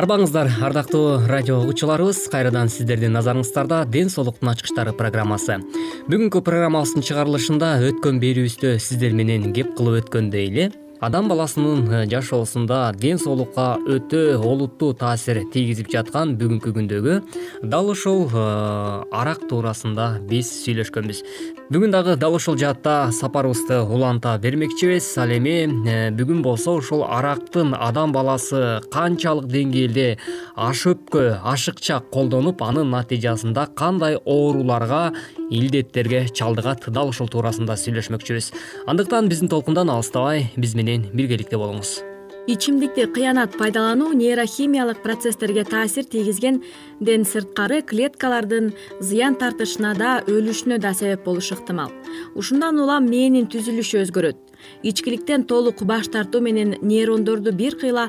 арбаңыздар ардактуу радио угуучуларыбыз кайрадан сиздердин назарыңыздарда ден соолуктун ачкычтары программасы. Бүгүнкү программабыздын чыгарылышында өткөн берүүбүздө сиздер менен кеп кылып өткөндөй эле адам баласынын э, жашоосунда ден соолукка өтө олуттуу таасир тийгизип жаткан бүгүнкү күндөгү дал ушул э, арак туурасында биз сүйлөшкөнбүз. Бүгүн дагы дал ушул жаатта сапарыбызды уланта бермекчибиз. Ал эми э, бүгүн болсо ушул арактын адам баласы канчалык деңгээлде ашөпкө ашыкча колдонуп анын натыйжасында кандай ооруларга илдеттерге чалдыгат дал ушул туурасында сүйлөшмөкчүбүз. Андыктан биздин толкундан алыстабай биз менен биргеликте болуңуз. Ичимдикти кыянат пайдалануу нейрохимиялык процесстерге таасир тийгизгенден сырткары клеткалардын зыян тартышына да өлүшүнө да себеп болушу ыктымал. Ушундан улам мээнин түзүлүшү өзгөрөт. Ичкиликтен толук баш тартуу менен нейрондорду бир кыйла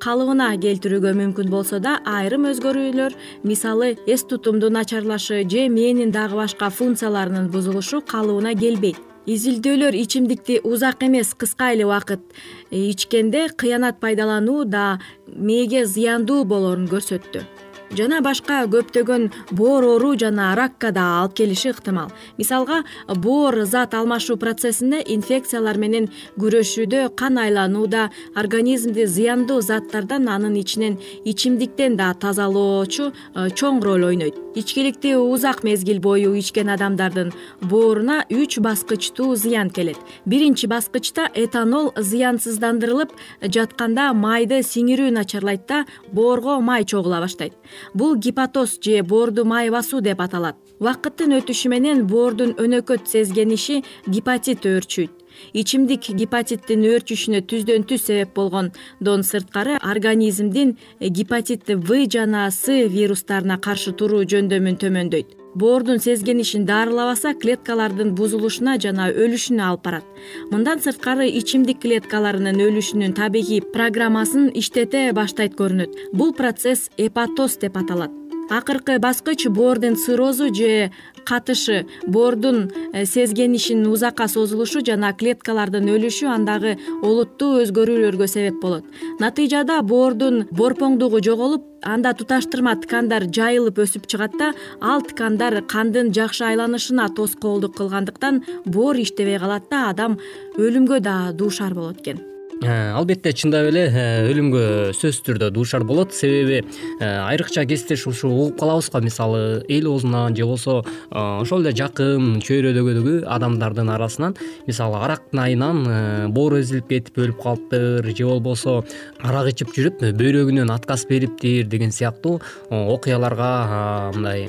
калыбына келтирүүгө мүмкүн болсо да айрым өзгөрүүлөр мисалы эс тутумдун начарлашы же мээнин дагы башка функцияларынын бузулушу калыбына келбейт изилдөөлөр ичимдикти узак эмес кыска эле убакыт. Ичкенде кыянат пайдалануу да мээге зыяндуу болоорун көрсөттү жана башка көптөгөн боор оору жана ракка да алып келиши ыктымал. Мисалга боор зат алмашуу процессинде инфекциялар менен күрөшүүдө кан айланууда организмди зыяндуу заттардан анын ичинен ичимдиктен да тазалоочу э, чоң роль ойнойт. Ичкиликти узак мезгил бою ичкен адамдардын бооруна үч баскычтуу зыян келет. Биринчи баскычта этанол зыянсыздандырылып жатканда майды сиңирүү начарлайт да боорго май чогула баштайт бул гепатоз же боорду май басуу деп аталат. Убакыттын өтүшү менен боордун өнөкөт сезгениши гепатит өөрчүйт ичимдик гепатиттин өөрчүшүнө түздөн түз себеп болгондон сырткары организмдин гепатит в жана с вирустарына каршы туруу жөндөмүн төмөндөйт. Боордун сезгенишин дарылабаса клеткалардын бузулушуна жана өлүшүнө алып барат. Мындан сырткары ичимдик клеткаларынын өлүшүнүн табигый программасын иштете баштайт көрүнөт. Бул процесс эпатоз деп аталат акыркы баскыч боордун циррозу же катышы боордун э, сезгенишинин узакка созулушу жана клеткалардын өлүшү андагы олуттуу өзгөрүүлөргө себеп болот. Натыйжада боордун борпоңдугу жоголуп анда туташтырма ткандар жайылып өсүп чыгат да ал ткандар кандын жакшы айланышына тоскоолдук кылгандыктан боор иштебей калат да адам өлүмгө да дуушар болот экен албетте чындап эле э, өлүмгө сөзсүз түрдө дуушар болот. Себеби э, айрыкча кезиктеш ушу угуп калабыз го мисалы эл оозунан же болбосо ошол эле жакын чөйрөдөгү адамдардын арасынан мисалы арактын айынан боору эзилип кетип өлүп калыптыр же болбосо арак ичип жүрүп бөйрөгүнөн отказ бериптир деген сыяктуу окуяларга мындай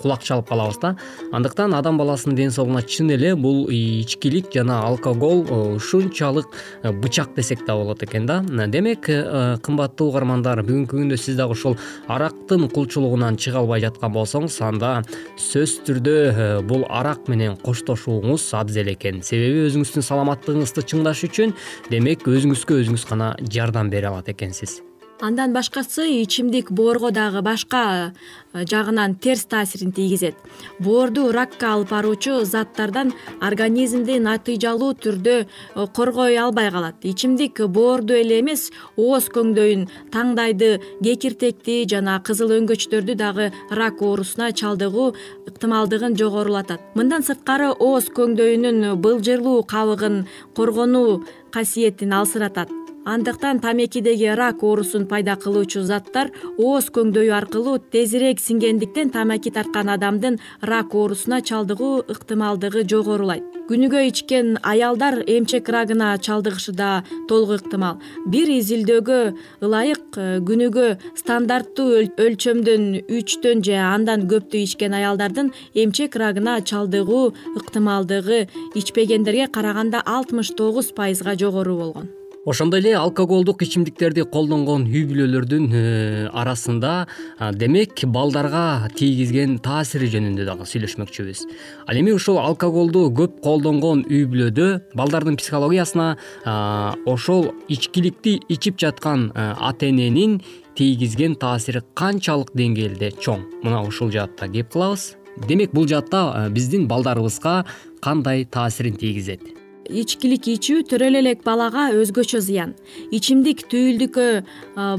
кулак чалып калабыз да. Андыктан адам баласынын ден соолугуна чын эле бул ичкилик жана алкоголь ушунчалык э, бычак десек да болот экен да. Демек э, кымбаттуу угармандар бүгүнкү күндө сиз дагы ушул арактын кулчулугунан чыга албай жаткан болсоңуз анда сөзсүз түрдө э, бул арак менен коштошууңуз абзел экен. Себеби өзүңүздүн саламаттыгыңызды чыңдаш үчүн демек өзүңүзгө өзүңүз гана жардам бере алат экенсиз андан башкасы ичимдик боорго дагы башка э, жагынан терс таасирин тийгизет. Боорду ракка алып баруучу заттардан организмди натыйжалуу түрдө э, коргой албай калат. Ичимдик боорду эле эмес ооз көңдөйүн таңдайды кекиртекти жана кызыл өңгөчтөрдү дагы рак оорусуна чалдыгуу ыктымалдыгын жогорулатат. Мындан сырткары ооз көңдөйүнүн былжырлуу кабыгын коргонуу касиетин алсыратат андыктан тамекидеги рак оорусун пайда кылуучу заттар ооз көңдөйү аркылуу тезирээк сиңгендиктен тамаки тарткан адамдын рак оорусуна чалдыгуу ыктымалдыгы жогорулайт. Күнүгө ичкен аялдар эмчек рагына чалдыгышы да толук ыктымал. Бир изилдөөгө ылайык э, күнүгө стандарттуу өлчөмдөн үчтөн же андан көптү ичкен аялдардын эмчек рагына чалдыгуу ыктымалдыгы ичпегендерге караганда алтымыш тогуз пайызга жогору болгон ошондой эле алкоголдук ичимдиктерди колдонгон үй бүлөлөрдүн э, арасында демек балдарга тийгизген таасири жөнүндө дагы сүйлөшмөкчүбүз. Ал эми ушул алкоголду көп колдонгон үй бүлөдө балдардын психологиясына ошол ичкиликти ичип жаткан ата эненин тийгизген таасири канчалык деңгээлде чоң. Мына ушул жаатта кеп кылабыз. Демек бул жаатта биздин балдарыбызга кандай таасирин тийгизет ичкилик ичүү төрөлө элек балага өзгөчө зыян. Ичимдик түйүлдүккө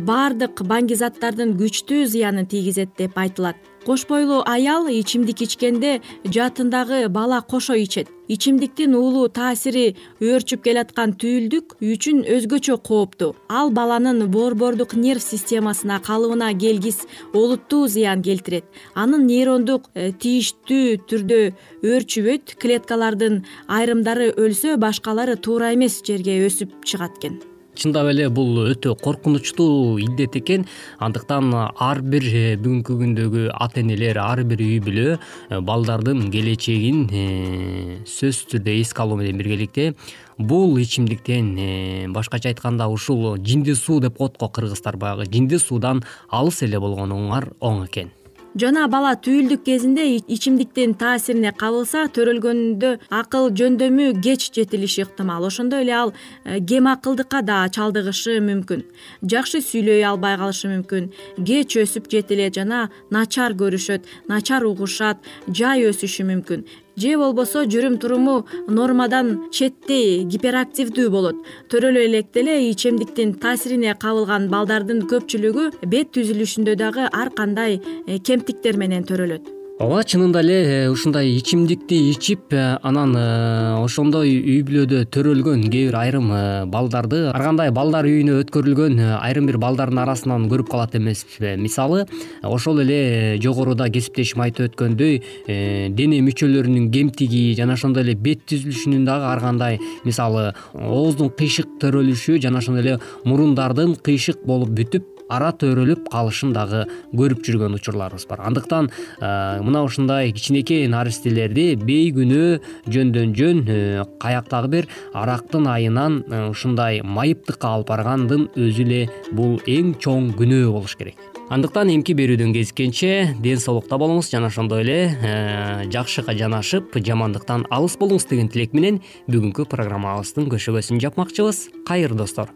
баардык баңгизаттардын күчтүү зыянын тийгизет деп айтылат кош бойлуу аял ичимдик ичкенде жатындагы бала кошо ичет. Ичимдиктин уулуу таасири өөрчүп келаткан түйүлдүк үчүн өзгөчө кооптуу ал баланын борбордук нерв системасына калыбына келгис олуттуу зыян келтирет. Анын нейрондук э, тийиштүү түрдө өөрчүбөйт клеткалардын айрымдары өлсө башкалары туура эмес жерге өсүп чыгат экен чындап эле бул өтө коркунучтуу илдет экен. Андыктан ар бир э, бүгүнкү күндөгү ата энелер ар бир үй бүлө э, балдардын келечегин э, сөзсүз түрдө эске алуу менен биргеликте бул ичимдиктен башкача айтканда ушул жинди суу деп коет го кыргыздар баягы жинди суудан алыс эле болгонуңар оң экен жана бала түйүлдүк кезинде ичимдиктин таасирине кабылса төрөлгөндө акыл жөндөмү кеч жетилиши ыктымал. Ошондой эле ал э, кем акылдыкка да чалдыгышы мүмкүн. Жакшы сүйлөй албай калышы мүмкүн. Кеч өсүп жетилет жана начар көрүшөт начар угушат жай өсүшү мүмкүн же болбосо жүрүм туруму нормадан четтей гиперактивдүү болот. Төрөлө элек деле ичемдиктин таасирине кабылган балдардын көпчүлүгү бет түзүлүшүндө дагы ар кандай э, кемтиктер менен төрөлөт ооба чынында эле э, ушундай ичимдикти ичип э, анан э, ошондой үй бүлөдө төрөлгөн кээ бир айрым балдарды ар кандай балдар үйүнө өткөрүлгөн айрым бир балдардын арасынан көрүп калат эмеспизби мисалы ошол эле жогоруда кесиптешим айтып өткөндөй дене мүчөлөрүнүн кемтиги жана ошондой эле бет түзүлүшүнүн дагы ар кандай мисалы ооздун кыйшык төрөлүшү жана ошондой эле мурундардын кыйшык болуп бүтүп ара төрөлүп калышын дагы көрүп жүргөн учурларыбыз бар. Андыктан мына ушундай кичинекей наристелерди бейкүнөө жөндөн жөн э, каяктагы бир арактын айынан э, ушундай майыптыкка алып баргандын өзү эле бул эң чоң күнөө болуш керек. Андыктан эмки берүүдөн кезиккенче ден соолукта болуңуз жана ошондой эле э, жакшыга жанашып жамандыктан алыс болуңуз деген тилек менен бүгүнкү программабыздын көшөгөсүн жапмакчыбыз. Кайыр достор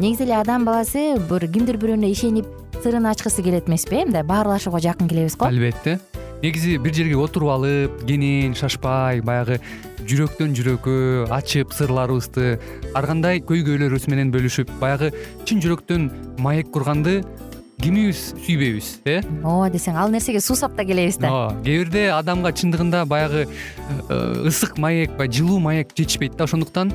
негизи эле адам баласы бир кимдир бирөөнө ишенип сырын ачкысы келет эмеспи э мындай баарлашууга жакын келебиз го. Албетте. Негизи бир жерге отуруп алып кенен шашпай баягы жүрөктөн жүрөккө ачып сырларыбызды ар кандай көйгөйлөрүбүз менен бөлүшүп баягы чын жүрөктөн маек курганды кимибиз сүйбөйбүз э? Ооба десең ал нерсеге суусап да келебиз да. Ооба кээ бирде адамга чындыгында баягы э, ысык маек баягы жылуу маек жетишпейт да ошондуктан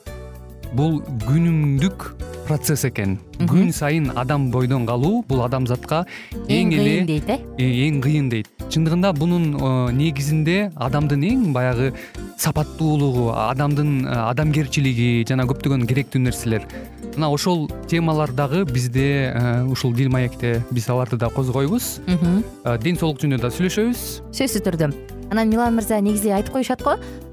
бул күнүмдүк процесс экен. Күн сайын адам бойдон калуу бул адамзатка эң эле кыйын дейт э? э эң кыйын дейт. Чындыгында бунун э, негизинде адамдын эң баягы сапаттуулугу адамдын э, адамгерчилиги жана көптөгөн керектүү нерселер. Мына ошол темалар дагы бизде ушул дил маекте биз аларды да козгойбуз. Ден соолук жөнүндө да сүйлөшөбүз. Сөзсүз түрдө. Анан милан мырза негизи айтып коюшат го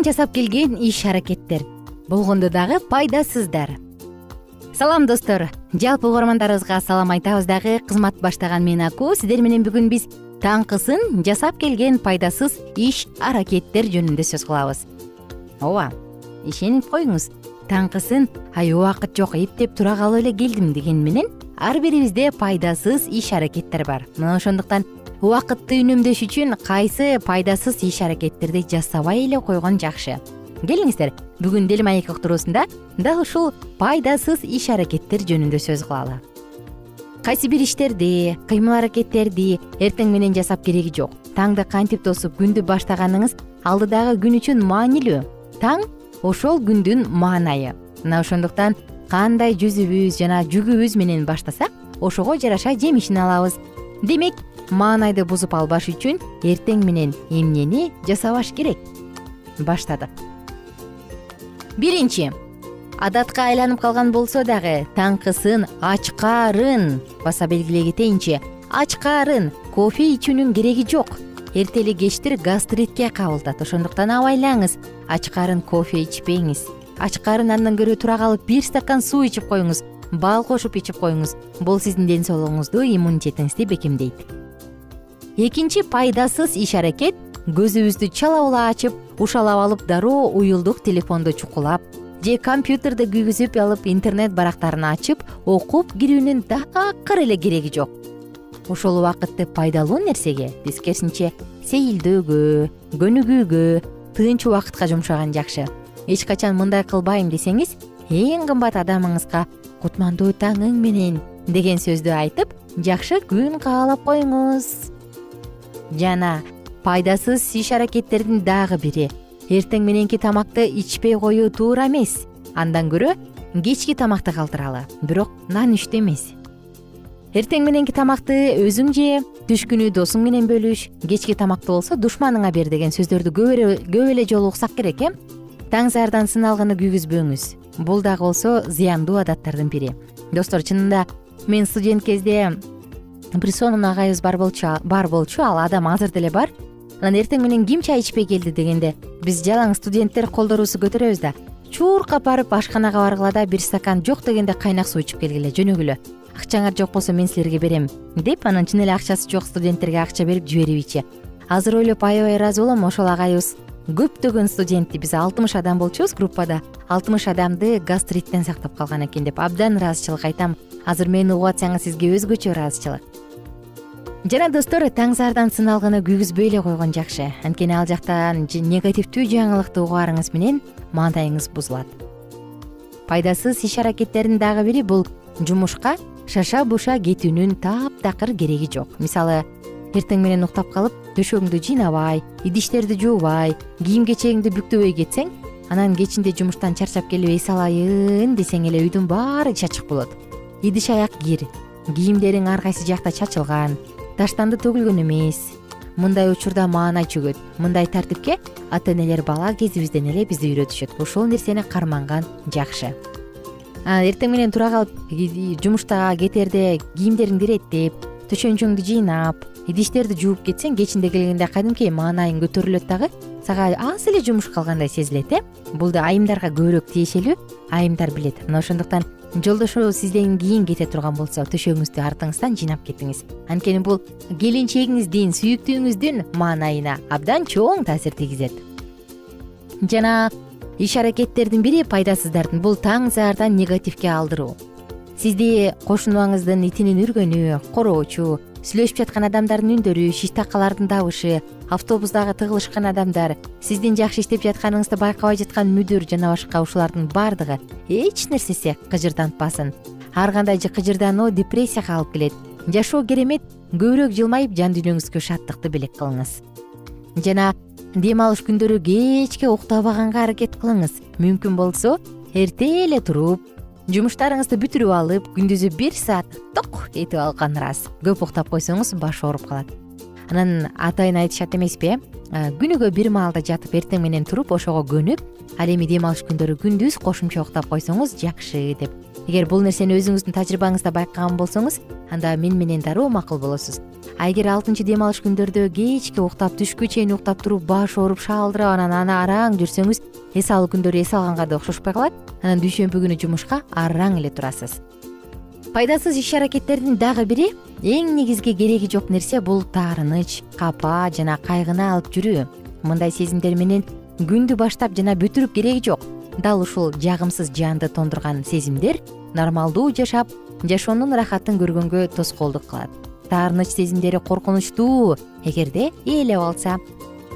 таңкысын жасап келген иш аракеттер. Болгондо дагы пайдасыздар. Салам достор. Жалпы угармандарыбызга салам айтабыз дагы. Кызмат баштаган мен аку. Сиздер менен бүгүн биз таңкысын жасап келген пайдасыз иш аракеттер жөнүндө сөз кылабыз. Ооба ишенип коюңуз таңкысын ай убакыт жок эптеп тура калып эле келдим дегени менен ар бирибизде пайдасыз иш аракеттер бар. Мына ошондуктан убакытты үнөмдөш үчүн кайсы пайдасыз иш аракеттерди жасабай эле койгон жакшы. Келиңиздер бүгүн дил маек уктуруусунда дал ушул пайдасыз иш аракеттер жөнүндө сөз кылалы. Кайсы бир иштерди кыймыл аракеттерди эртең менен жасап кереги жок. Таңды кантип тосуп күндү баштаганыңыз алдыдагы күн үчүн маанилүү. Таң ошол күндүн маанайы. Мына ошондуктан кандай жүзүбүз жана жүгүбүз менен баштасак ошого жараша жемишин алабыз. Демек маанайды бузуп албаш үчүн эртең менен эмнени жасабаш керек? Баштадык биринчи адатка айланып калган болсо дагы таңкысын ачкаарын баса белгилей кетейинчи ачкаарын кофе ичүүнүн кереги жок. Эртели кечтир гастритке кабылтат ошондуктан абайлаңыз ачкаарын кофе ичпеңиз. Ачкаарын андан көрө тура калып бир стакан суу ичип коюңуз бал кошуп ичип коюңуз. Бул сиздин ден соолугуңузду иммунитетиңизди бекемдейт экинчи пайдасыз иш аракет көзүбүздү чала була ачып ушалап алып дароо уюлдук телефонду чукулап же компьютерди күйгүзүп алып интернет барактарын ачып окуп кирүүнүн такыр эле кереги жок. Ошол убакытты пайдалуу нерсеге? Тескерисинче сейилдөөгө көнүгүүгө тынч убакытка жумшаган жакшы. Эч качан мындай кылбайм десеңиз эң кымбат адамыңызга кутмандуу таңың менен деген сөздү айтып жакшы күн каалап коюңуз жана пайдасыз иш аракеттердин дагы бири. Эртең мененки тамакты ичпей коюу туура эмес. Андан көрө кечки тамакты калтыралы. Бирок нан иште эмес. Эртең мененки тамакты өзүң же түшкүнү досуң менен бөлүш кечки тамакты болсо душманыңа бер деген сөздөрдү көп эле жолу уксак керек э? Таң заардан сыналгыны күйгүзбөңүз. Бул дагы болсо зыяндуу адаттардын бири. Достор чынында мен студент кезде бир агайыбыз бар болчу бар болчу ал адам азыр деле бар. Анан эртең менен ким чай ичпей келди дегенде биз жалаң студенттер колдорубузду көтөрөбүз да. Чуркап барып ашканага баргыла да бир стакан жок дегенде кайнак суу ичип келгиле жөнөгүлө. Акчаңар жок болсо мен силерге берем деп анан чын эле акчасы жок студенттерге акча берип жиберипичи азыр ойлоп аябай ыраазы болом ошол агайыбыз көптөгөн студентти биз алтымыш адам болчубуз группада. Алтымыш адамды гастриттен сактап калган экен деп абдан ыраазычылык айтам. Азыр мени угуп атсаңыз сизге өзгөчө ыраазычылык. Жана достор таң заардан сыналгыны күйгүзбөй эле койгон жакшы. Анткени ал жактан негативдүү жаңылыкты угаарыңыз менен маанайыңыз бузулат. Пайдасыз иш аракеттердин дагы бири бул жумушка шаша буша кетүүнүн таптакыр кереги жок. Мисалы эртең менен уктап калып төшөгүңдү жыйнабай идиштерди жуубай кийим кечегиңди бүктөбөй кетсең анан кечинде жумуштан чарчап келип эс алайын десең эле үйдүн баары чачык болот. Идиш аяк кир кийимдериң ар кайсы жакта чачылган таштанды төгүлгөн эмес. Мындай учурда маанай чөгөт мындай тартипке ата энелер бала кезибизден эле бизди үйрөтүшөт ошол нерсени карманган жакшы. Эртең менен тура калып жумушта кетерде кийимдериңди иреттеп төшөнчөңдү жыйнап идиштерди жууп кетсең кечинде келгенде кадимки маанайың көтөрүлөт дагы. Сага аз эле жумуш калгандай сезилет э? Бул да айымдарга көбүрөөк тиешелүү айымдар билет. Мына ошондуктан жолдошу сизден кийин кете турган болсо төшөгүңүздү артыңыздан жыйнап кетиңиз анткени бул келинчегиңиздин сүйүктүүңүздүн маанайына абдан чоң таасир тийгизет. Жана иш аракеттердин бири пайдасыздардын бул таң заардан негативге алдыруу. Сизди кошунаңыздын итинин үргөнү короочу сүйлөшүп жаткан адамдардын үндөрү шиш такалардын дабышы автобустагы тыгылышкан адамдар сиздин жакшы иштеп жатканыңызды байкабай жаткан мүдүр жана башка ушулардын баардыгы эч нерсеси кыжырдантпасын. Ар кандай кыжырдануу депрессияга алып келет. Жашоо керемет көбүрөөк жылмайып жан дүйнөңүзгө шаттыкты белек кылыңыз. Жана дем алыш күндөрү кечке уктабаганга аракет кылыңыз. Мүмкүн болсо эрте эле туруп жумуштарыңызды бүтүрүп алып күндүзү бир саат ток этип алган ырас. Көп уктап койсоңуз баш ооруп калат. Анан атайын айтышат эмеспи э күнүгө бир маалда жатып эртең менен туруп ошого көнүп ал эми дем алыш күндөрү күндүз кошумча уктап койсоңуз жакшы деп эгер бул нерсени өзүңүздүн тажрыйбаңызда байкаган болсоңуз анда мен менен дароо макул болосуз. А эгер алтынчы дем алыш күндөрдө кечке уктап түшкү чейин уктап туруп баш ооруп шаалдырап анан аны араң жүрсөңүз эс алуу күндөрү эс алганга да окшошпой калат анан дүйшөмбү күнү жумушка араң эле турасыз. Пайдасыз иш аракеттердин дагы бири эң негизги кереги жок нерсе бул таарыныч капа жана кайгыны алып жүрүү. Мындай сезимдер менен күндү баштап жана бүтүрүп кереги жок. Дал ушул жагымсыз жанды тондурган сезимдер нормалдуу жашап жашоонун ырахатын көргөнгө тоскоолдук кылат. Таарыныч сезимдери коркунучтуу эгерде ээлеп алса.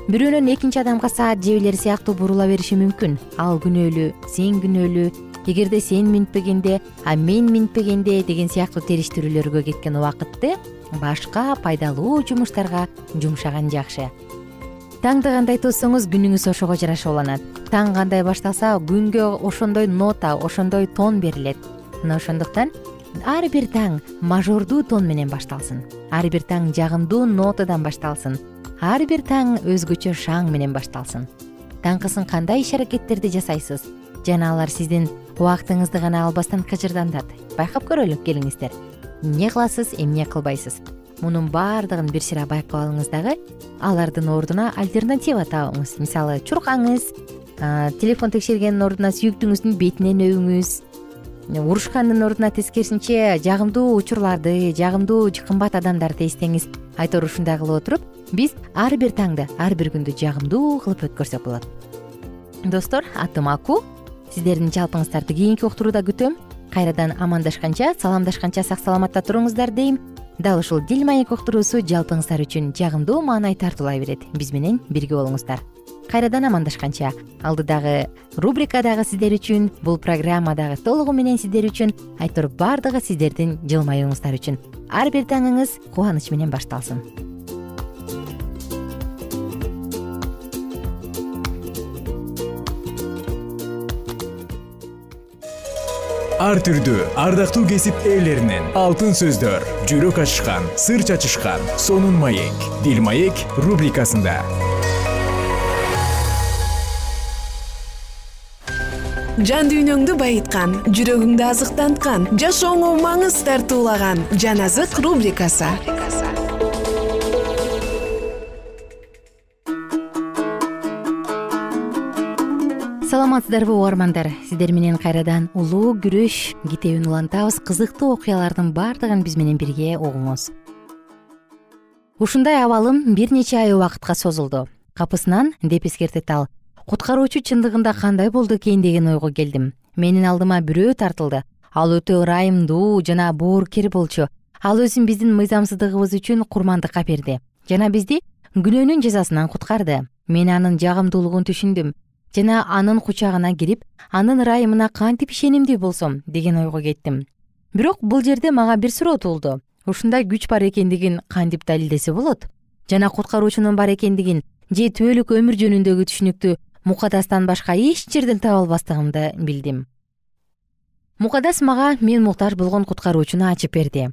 Бирөөнөн экинчи адамга саат жебелер сыяктуу бурула бериши мүмкүн. Ал күнөөлүү сен күнөөлүү эгерде сен минтпегенде а мен минтпегенде деген сыяктуу териштирүүлөргө кеткен убакытты башка пайдалуу жумуштарга жумшаган жакшы. Таңды кандай тоссоңуз күнүңүз ошого жараша уланат таң кандай башталса күнгө ошондой нота ошондой тон берилет мына ошондуктан ар бир таң мажордуу тон менен башталсын. Ар бир таң жагымдуу нотадан башталсын. Ар бир таң өзгөчө шаң менен башталсын. Даңкысын кандай иш аракеттерди жасайсыз? Жана алар сиздин убактыңызды гана албастан кыжырдантат байкап көрөлү келиңиздер. Эмне кыласыз эмне кылбайсыз? Мунун баардыгын бир сыйра байкап алыңыз дагы алардын ордуна альтернатива табыңыз мисалы чуркаңыз телефон текшергендин ордуна сүйүктүүңүздүн бетинен өбүңүз урушкандын ордуна тескерисинче жагымдуу учурларды жагымдуу кымбат адамдарды эстеңиз айтор ушундай кылып отуруп биз ар бир таңды ар бир күндү жагымдуу кылып өткөрсөк болот. Достор атым аку. Сиздердин жалпыңыздарды кийинки уктурууда күтөм. Кайрадан амандашканча саламдашканча сак саламатта туруңуздар дейм. Дал ушул дил маек уктуруусу жалпыңыздар үчүн жагымдуу маанай тартуулай берет. Биз менен бирге болуңуздар кайрадан амандашканча. Алдыдагы рубрика дагы сиздер үчүн бул программа дагы толугу менен сиздер үчүн айтор баардыгы сиздердин жылмаюуңуздар үчүн. Ар бир таңыңыз кубаныч менен башталсын. Ар түрдүү ардактуу кесип ээлеринен алтын сөздөр жүрөк ачышкан сыр чачышкан сонун маек дил маек рубрикасында жан дүйнөңдү байыткан жүрөгүңдү азыктанткан жашооңо маңыз тартуулаган жан азык рубрикасы. Саламатсыздарбы угармандар. Сиздер менен кайрадан улуу күрөш китебин улантабыз. Кызыктуу окуялардын баардыгын биз менен бирге угуңуз. Ушундай абалым бир нече ай убакытка созулду. Капысынан деп эскертет ал куткаруучу чындыгында кандай болду экен деген ойго келдим. Менин алдыма бирөө тартылды. Ал өтө ырайымдуу жана боорукер болчу. Ал өзүн биздин мыйзамсыздыгыбыз үчүн курмандыкка берди. Жана бизди күнөөнүн жазасынан куткарды. Мен анын жагымдуулугун түшүндүм. Жана анын кучагына кирип анын ырайымына кантип ишенимдүү болсом деген ойго кеттим. Бирок бул жерде мага бир суроо туулду ушундай күч бар экендигин кантип далилдесе болот? Жана куткаруучунун бар экендигин же түбөлүк өмүр жөнүндөгү түшүнүктү мукадастан башка эч жерден таба албастыгымды билдим. Мукадас мага мен муктаж болгон куткаруучуну ачып берди.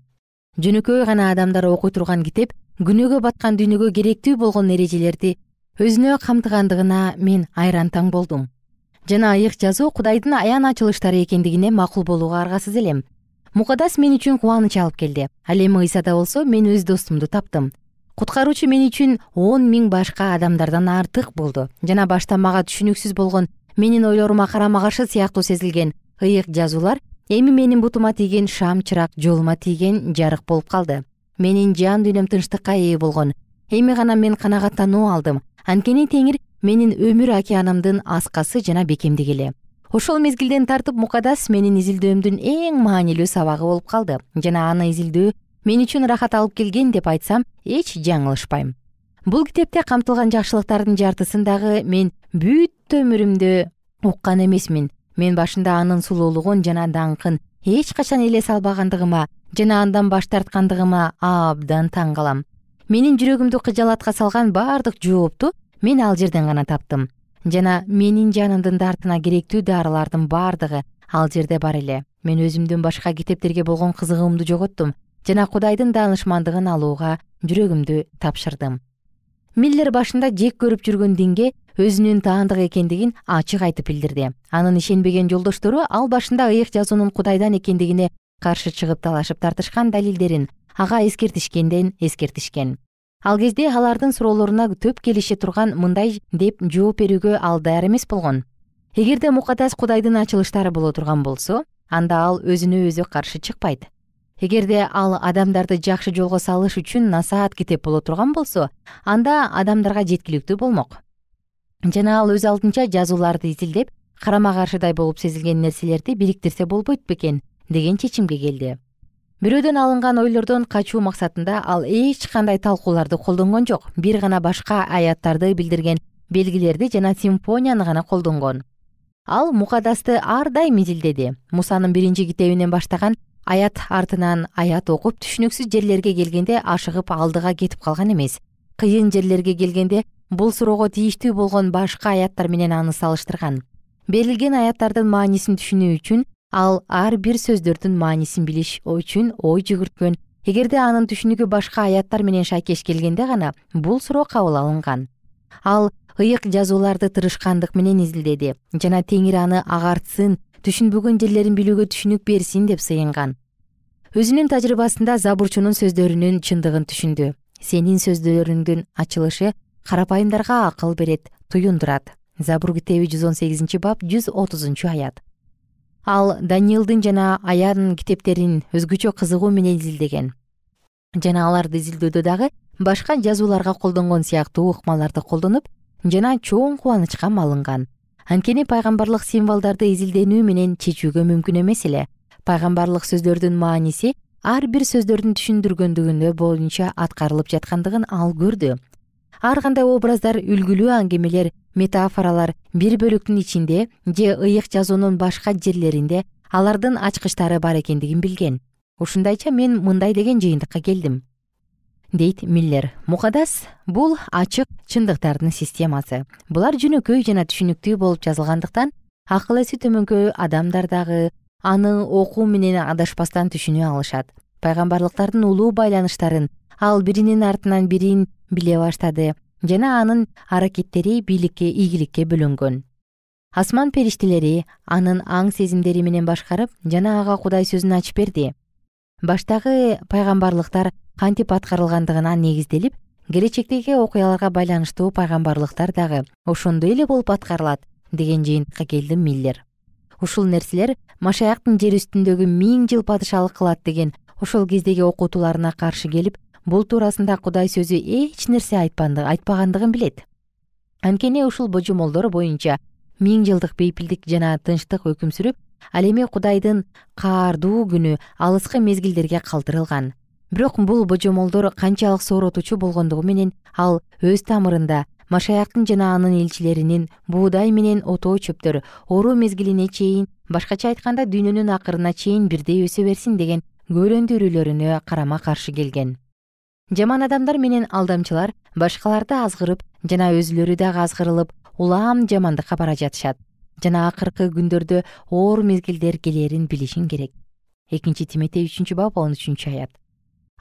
Жөнөкөй гана адамдар окуй турган китеп күнөөгө баткан дүйнөгө керектүү болгон эрежелерди өзүнө камтыгандыгына мен айран таң болдум. Жана ыйык жазуу кудайдын аян ачылыштары экендигине макул болууга аргасыз элем. Мукадас мен үчүн кубаныч алып келди. Ал эми ыйсада болсо мен өз достумду таптым куткаруучу мен үчүн он миң башка адамдардан артык болду. Жана башта мага түшүнүксүз болгон менин ойлорума карама каршы сыяктуу сезилген ыйык жазуулар эми менин бутума тийген шам чырак жолума тийген жарык болуп калды. Менин жан дүйнөм тынчтыкка ээ болгон. Эми гана мен канагаттануу алдым. Анткени теңир менин өмүр океанымдын аскасы жана бекемдиги эле. Ошол мезгилден тартып мукадас менин изилдөөмдүн эң маанилүү сабагы болуп калды. Жана аны изилдөө мен үчүн ырахат алып келген деп айтсам эч жаңылышпайм. Бул китепте камтылган жакшылыктардын жартысын дагы мен бүт өмүрүмдө уккан эмесмин. Мен башында анын сулуулугун жана даңкын эч качан элес албагандыгыма жана андан баш тарткандыгыма абдан таң калам. Менин жүрөгүмдү кыжалатка салган баардык жоопту мен ал жерден гана таптым. Жана менин жанымдын дартына керектүү дарылардын баардыгы ал жерде бар эле. Мен өзүмдөн башка китептерге болгон кызыгуумду жоготтум жана кудайдын даанышмандыгын алууга жүрөгүмдү тапшырдым. Миллер башында жек көрүп жүргөн динге өзүнүн таандык экендигин ачык айтып билдирди. Анын ишенбеген жолдоштору ал башында ыйык жазуунун кудайдан экендигине каршы чыгып талашып тартышкан далилдерин ага эскертишкенден эскертишкен. Ал кезде алардын суроолоруна төп келише турган мындай деп жооп берүүгө ал даяр эмес болгон. Эгерде мукадас кудайдын ачылыштары боло турган болсо анда ал өзүнө өзү каршы чыкпайт эгерде ал адамдарды жакшы жолго салыш үчүн насаат китеп боло турган болсо анда адамдарга жеткиликтүү болмок. Жана ал өз алдынча жазууларды изилдеп карама каршыдай болуп сезилген нерселерди бириктирсе болбойт бекен деген чечимге келди. Бирөөдөн алынган ойлордон качуу максатында ал эч кандай талкууларды колдонгон жок бир гана башка аяттарды билдирген белгилерди жана симфонияны гана колдонгон. Ал мукадасты ар дайым изилдеди. Мусанын биринчи китебинен баштаган аят артынан аят окуп түшүнүксүз жерлерге келгенде ашыгып алдыга кетип калган эмес. Кыйын жерлерге келгенде бул суроого тийиштүү болгон башка аяттар менен аны салыштырган. Берилген аяттардын маанисин түшүнүү үчүн ал ар бир сөздөрдүн маанисин билиш үчүн ой жүгүрткөн. Эгерде анын түшүнүгү башка аяттар менен шайкеш келгенде гана бул суроо кабыл алынган. Ал ыйык жазууларды тырышкандык менен изилдеди жана теңир аны агартсын түшүнбөгөн жерлерин билүүгө түшүнүк берсин деп сыйынган өзүнүн тажрыйбасында забурчунун сөздөрүнүн чындыгын түшүндү. Сенин сөздөрүңдүн ачылышы карапайымдарга акыл берет туюндурат. Забур китеби жүз он сегизинчи бап жүз отузунчу аят. Ал даниилдин жана аян китептерин өзгөчө кызыгуу менен изилдеген. Жана аларды изилдөөдө дагы башка жазууларга колдонгон сыяктуу ыкмаларды колдонуп жана чоң кубанычка малынган. Анткени пайгамбарлык символдорду изилденүү менен чечүүгө мүмкүн эмес эле пайгамбарлык сөздөрдүн мааниси ар бир сөздөрдүн түшүндүргөндүгүнө боюнча аткарылып жаткандыгын ал көрдү. Ар кандай образдар үлгүлүү аңгемелер метафоралар бир бөлүктүн ичинде же ыйык жазуунун башка жерлеринде алардын ачкычтары бар экендигин билген. Ушундайча мен мындай деген жыйынтыкка келдим. Дейт миллер. Мукадас бул ачык чындыктардын системасы. Булар жөнөкөй жана түшүнүктүү болуп жазылгандыктан акыл эси төмөнкү адамдар дагы аны окуу менен адашпастан түшүнө алышат. Пайгамбарлыктардын улуу байланыштарын ал биринин артынан бирин биле баштады жана анын аракеттери бийликке ийгиликке бөлөнгөн асман периштелери анын аң сезимдери менен башкарып жана ага кудай сөзүн ачып берди. Баштагы пайгамбарлыктар кантип аткарылгандыгына негизделип келечектеги окуяларга байланыштуу пайгамбарлыктар дагы ошондой эле болуп аткарылат деген жыйынтыкка келди миллер ушул нерселер машаяктын жер үстүндөгү миң жыл падышалык кылат деген ошол кездеги окутууларына каршы келип бул туурасында кудай сөзү эч нерсе айтпагандыгын билет. Анткени ушул божомолдор боюнча миң жылдык бейпилдик жана тынчтык өкүм сүрүп ал эми кудайдын каардуу күнү алыскы мезгилдерге калтырылган. Бирок бул божомолдор канчалык сооротуучу болгондугу менен ал өз тамырында машаяктын жана анын элчилеринин буудай менен отоо чөптөр оору мезгилине чейин башкача айтканда дүйнөнүн акырына чейин бирдей өсө берсин деген күбөлөндүрүүлөрүнө карама каршы келген. Жаман адамдар менен алдамчылар башкаларды азгырып жана өзүлөрү дагы азгырылып улам жамандыкка бара жатышат жана акыркы күндөрдө оор мезгилдер келээрин билишиң керек. Экинчи тиметей үчүнчү бап он үчүнчү аят.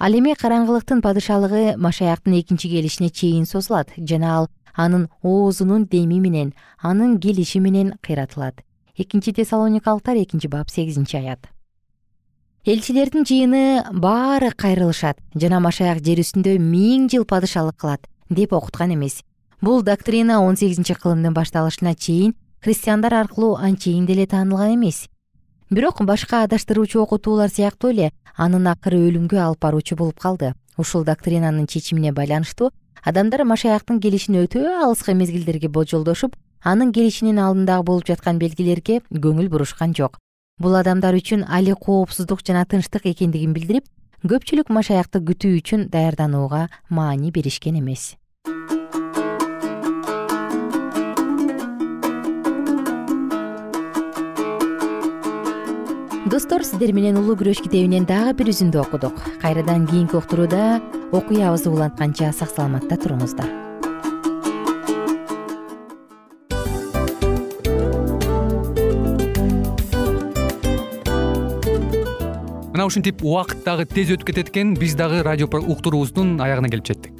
Ал эми караңгылыктын падышалыгы машаяктын экинчи келишине чейин созулат жана ал анын оозунун деми менен анын келиши менен кыйратылат. Экинчи тессалоникалыктар экинчи бап сегизинчи аят. Элчилердин жыйыны баары кайрылышат жана машаяк жер үстүндө миң жыл падышалык кылат деп окуткан эмес. Бул доктрина он сегизинчи кылымдын башталышына чейин христиандар аркылуу анчейин деле таанылган эмес. Бирок башка адаштыруучу окутуулар сыяктуу эле анын акыры өлүмгө алып баруучу болуп калды. Ушул доктринанын чечимине байланыштуу адамдар машаяктын келишин өтө алыскы мезгилдерге болжолдошуп анын келишинин алдындагы болуп жаткан белгилерге көңүл бурушкан жок. Бул адамдар үчүн али коопсуздук жана тынчтык экендигин билдирип көпчүлүк машаякты күтүү үчүн даярданууга маани беришкен эмес достор сиздер менен улуу күрөш китебинен дагы бир үзүндү окудук. Кайрадан кийинки уктурууда окуябызды улантканча сак саламатта туруңуздар. Мына ушинтип убакыт дагы тез өтүп кетет экен биз дагы радио уктуруубуздун аягына келип жеттик